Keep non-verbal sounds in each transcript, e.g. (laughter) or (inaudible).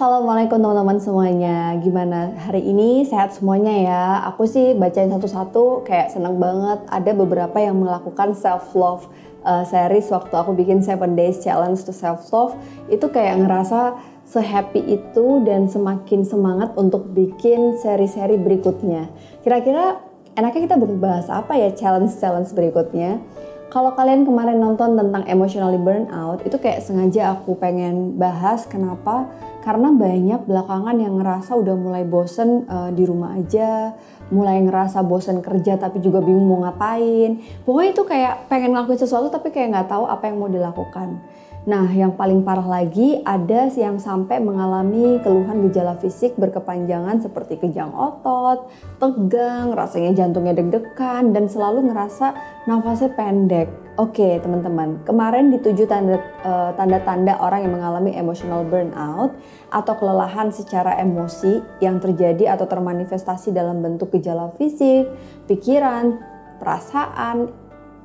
assalamualaikum teman-teman semuanya. Gimana hari ini? Sehat semuanya ya. Aku sih bacain satu-satu kayak seneng banget. Ada beberapa yang melakukan self love uh, series waktu aku bikin Seven Days Challenge to Self Love itu kayak ngerasa sehappy itu dan semakin semangat untuk bikin seri-seri berikutnya. Kira-kira enaknya kita berbahas apa ya challenge-challenge berikutnya? Kalau kalian kemarin nonton tentang emotionally burnout, itu kayak sengaja aku pengen bahas kenapa? Karena banyak belakangan yang ngerasa udah mulai bosen uh, di rumah aja, mulai ngerasa bosen kerja tapi juga bingung mau ngapain. Pokoknya itu kayak pengen ngelakuin sesuatu tapi kayak nggak tahu apa yang mau dilakukan. Nah, yang paling parah lagi ada yang sampai mengalami keluhan gejala fisik berkepanjangan seperti kejang otot, tegang, rasanya jantungnya deg-degan, dan selalu ngerasa nafasnya pendek. Oke, teman-teman, kemarin di tujuh uh, tanda-tanda orang yang mengalami emotional burnout atau kelelahan secara emosi yang terjadi atau termanifestasi dalam bentuk gejala fisik, pikiran, perasaan,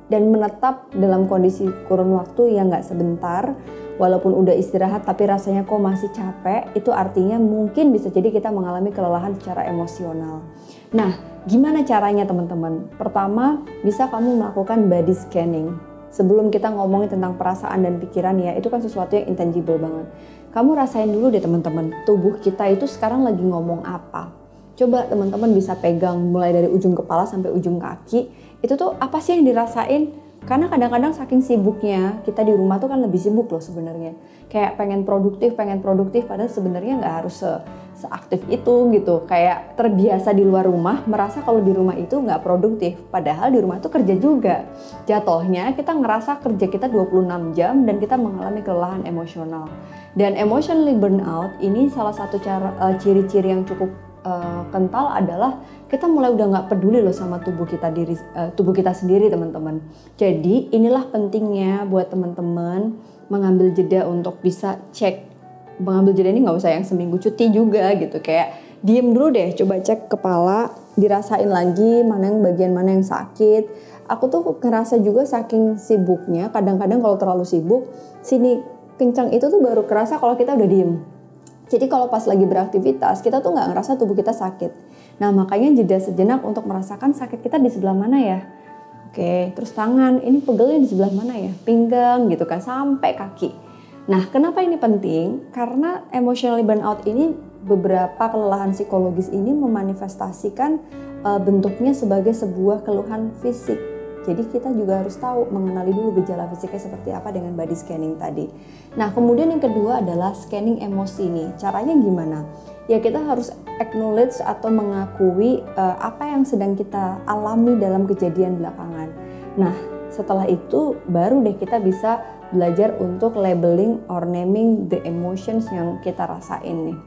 dan menetap dalam kondisi kurun waktu yang nggak sebentar walaupun udah istirahat tapi rasanya kok masih capek itu artinya mungkin bisa jadi kita mengalami kelelahan secara emosional. Nah gimana caranya teman-teman? Pertama bisa kamu melakukan body scanning. Sebelum kita ngomongin tentang perasaan dan pikiran ya itu kan sesuatu yang intangible banget. Kamu rasain dulu deh teman-teman tubuh kita itu sekarang lagi ngomong apa. Coba teman-teman bisa pegang mulai dari ujung kepala sampai ujung kaki itu tuh apa sih yang dirasain? Karena kadang-kadang saking sibuknya kita di rumah tuh kan lebih sibuk loh sebenarnya. Kayak pengen produktif pengen produktif padahal sebenarnya nggak harus se seaktif itu gitu. Kayak terbiasa di luar rumah merasa kalau di rumah itu nggak produktif. Padahal di rumah tuh kerja juga. Jatuhnya kita ngerasa kerja kita 26 jam dan kita mengalami kelelahan emosional. Dan emotionally burnout ini salah satu cara uh, ciri-ciri yang cukup uh, kental adalah kita mulai udah nggak peduli loh sama tubuh kita diri uh, tubuh kita sendiri teman-teman. Jadi inilah pentingnya buat teman-teman mengambil jeda untuk bisa cek. Mengambil jeda ini nggak usah yang seminggu cuti juga gitu. Kayak diem dulu deh coba cek kepala dirasain lagi mana yang bagian mana yang sakit. Aku tuh ngerasa juga saking sibuknya kadang-kadang kalau terlalu sibuk sini kencang itu tuh baru kerasa kalau kita udah diem jadi kalau pas lagi beraktivitas, kita tuh nggak ngerasa tubuh kita sakit. Nah makanya jeda sejenak untuk merasakan sakit kita di sebelah mana ya. Oke, terus tangan, ini pegelnya di sebelah mana ya? Pinggang gitu kan, sampai kaki. Nah kenapa ini penting? Karena emotionally burnout ini beberapa kelelahan psikologis ini memanifestasikan uh, bentuknya sebagai sebuah keluhan fisik jadi kita juga harus tahu mengenali dulu gejala fisiknya seperti apa dengan body scanning tadi. Nah, kemudian yang kedua adalah scanning emosi nih. Caranya gimana? Ya kita harus acknowledge atau mengakui uh, apa yang sedang kita alami dalam kejadian belakangan. Nah, setelah itu baru deh kita bisa belajar untuk labeling or naming the emotions yang kita rasain nih.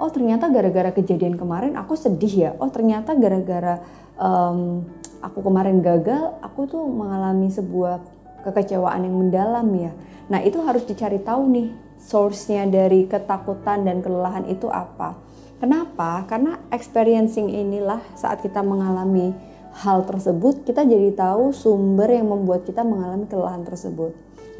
Oh ternyata gara-gara kejadian kemarin aku sedih ya. Oh ternyata gara-gara um, aku kemarin gagal, aku tuh mengalami sebuah kekecewaan yang mendalam ya. Nah itu harus dicari tahu nih source-nya dari ketakutan dan kelelahan itu apa. Kenapa? Karena experiencing inilah saat kita mengalami hal tersebut, kita jadi tahu sumber yang membuat kita mengalami kelelahan tersebut.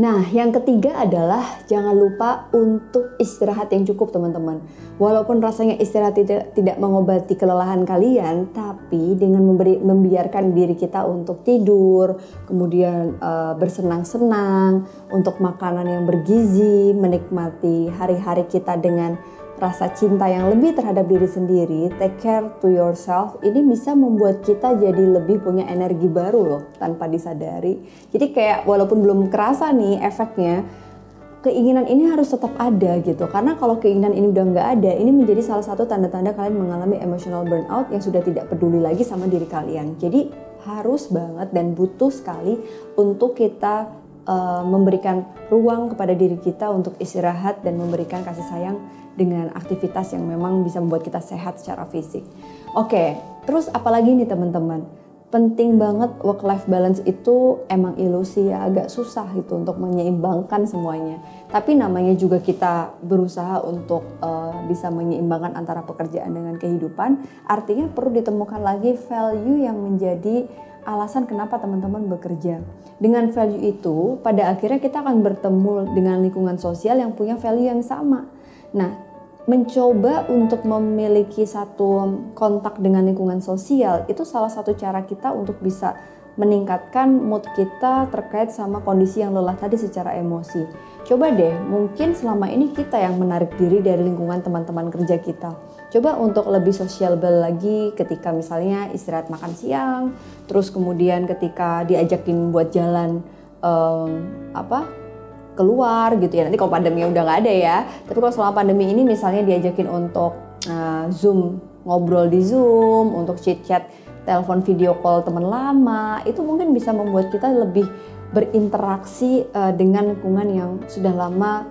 Nah, yang ketiga adalah jangan lupa untuk istirahat yang cukup, teman-teman. Walaupun rasanya istirahat tidak tidak mengobati kelelahan kalian, tapi dengan memberi membiarkan diri kita untuk tidur, kemudian uh, bersenang-senang, untuk makanan yang bergizi, menikmati hari-hari kita dengan rasa cinta yang lebih terhadap diri sendiri, take care to yourself, ini bisa membuat kita jadi lebih punya energi baru loh tanpa disadari. Jadi kayak walaupun belum kerasa nih efeknya, keinginan ini harus tetap ada gitu. Karena kalau keinginan ini udah nggak ada, ini menjadi salah satu tanda-tanda kalian mengalami emotional burnout yang sudah tidak peduli lagi sama diri kalian. Jadi harus banget dan butuh sekali untuk kita uh, memberikan ruang kepada diri kita untuk istirahat dan memberikan kasih sayang dengan aktivitas yang memang bisa membuat kita sehat secara fisik. Oke, terus apalagi nih teman-teman? Penting banget work life balance itu emang ilusi ya, agak susah gitu untuk menyeimbangkan semuanya. Tapi namanya juga kita berusaha untuk uh, bisa menyeimbangkan antara pekerjaan dengan kehidupan, artinya perlu ditemukan lagi value yang menjadi alasan kenapa teman-teman bekerja. Dengan value itu, pada akhirnya kita akan bertemu dengan lingkungan sosial yang punya value yang sama Nah, mencoba untuk memiliki satu kontak dengan lingkungan sosial itu salah satu cara kita untuk bisa meningkatkan mood kita terkait sama kondisi yang lelah tadi secara emosi. Coba deh, mungkin selama ini kita yang menarik diri dari lingkungan teman-teman kerja kita. Coba untuk lebih sociable lagi ketika misalnya istirahat makan siang, terus kemudian ketika diajakin buat jalan um, apa keluar gitu ya. Nanti kalau pandemi udah nggak ada ya. Tapi kalau selama pandemi ini misalnya diajakin untuk uh, zoom ngobrol di zoom, untuk chit chat telepon video call teman lama itu mungkin bisa membuat kita lebih berinteraksi uh, dengan lingkungan yang sudah lama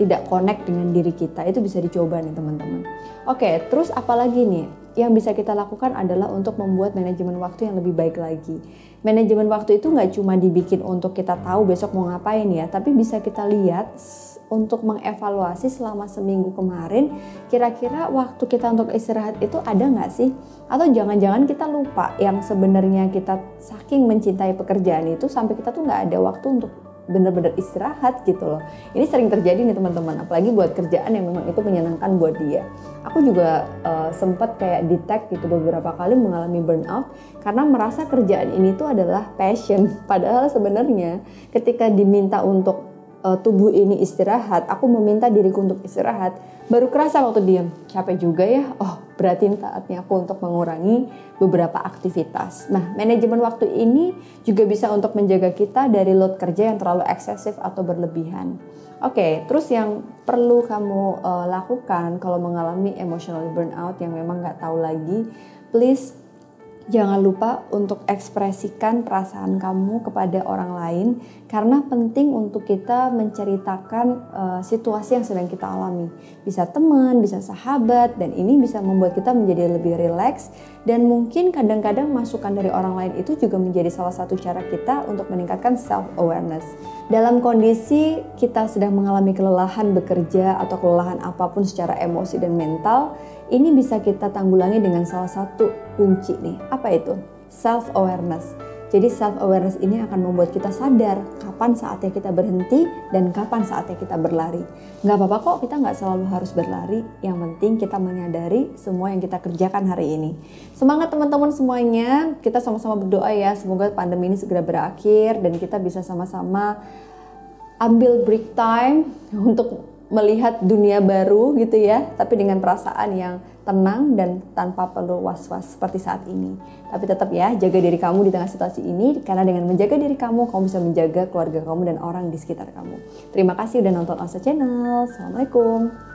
tidak connect dengan diri kita itu bisa dicoba nih teman-teman. Oke, terus apalagi nih yang bisa kita lakukan adalah untuk membuat manajemen waktu yang lebih baik lagi. Manajemen waktu itu nggak cuma dibikin untuk kita tahu besok mau ngapain ya, tapi bisa kita lihat untuk mengevaluasi selama seminggu kemarin kira-kira waktu kita untuk istirahat itu ada nggak sih atau jangan-jangan kita lupa yang sebenarnya kita saking mencintai pekerjaan itu sampai kita tuh nggak ada waktu untuk bener-bener istirahat gitu loh. Ini sering terjadi nih teman-teman, apalagi buat kerjaan yang memang itu menyenangkan buat dia. Aku juga uh, sempat kayak detect gitu beberapa kali mengalami burnout karena merasa kerjaan ini tuh adalah passion. (laughs) Padahal sebenarnya ketika diminta untuk uh, tubuh ini istirahat, aku meminta diriku untuk istirahat, baru kerasa waktu diam, capek juga ya. Oh, berarti saatnya aku untuk mengurangi beberapa aktivitas. Nah, manajemen waktu ini juga bisa untuk menjaga kita dari load kerja yang terlalu eksesif atau berlebihan. Oke, okay, terus yang perlu kamu uh, lakukan kalau mengalami emotional burnout yang memang nggak tahu lagi, please Jangan lupa untuk ekspresikan perasaan kamu kepada orang lain karena penting untuk kita menceritakan uh, situasi yang sedang kita alami. Bisa teman, bisa sahabat dan ini bisa membuat kita menjadi lebih rileks dan mungkin kadang-kadang masukan dari orang lain itu juga menjadi salah satu cara kita untuk meningkatkan self awareness. Dalam kondisi kita sedang mengalami kelelahan bekerja atau kelelahan apa pun secara emosi dan mental, ini bisa kita tanggulangi dengan salah satu kunci nih. Apa itu? Self awareness. Jadi self awareness ini akan membuat kita sadar kapan saatnya kita berhenti dan kapan saatnya kita berlari. Nggak apa-apa kok kita nggak selalu harus berlari. Yang penting kita menyadari semua yang kita kerjakan hari ini. Semangat teman-teman semuanya. Kita sama-sama berdoa ya semoga pandemi ini segera berakhir dan kita bisa sama-sama ambil break time untuk melihat dunia baru gitu ya, tapi dengan perasaan yang tenang dan tanpa perlu was-was seperti saat ini. Tapi tetap ya, jaga diri kamu di tengah situasi ini, karena dengan menjaga diri kamu, kamu bisa menjaga keluarga kamu dan orang di sekitar kamu. Terima kasih udah nonton Osa Channel. Assalamualaikum.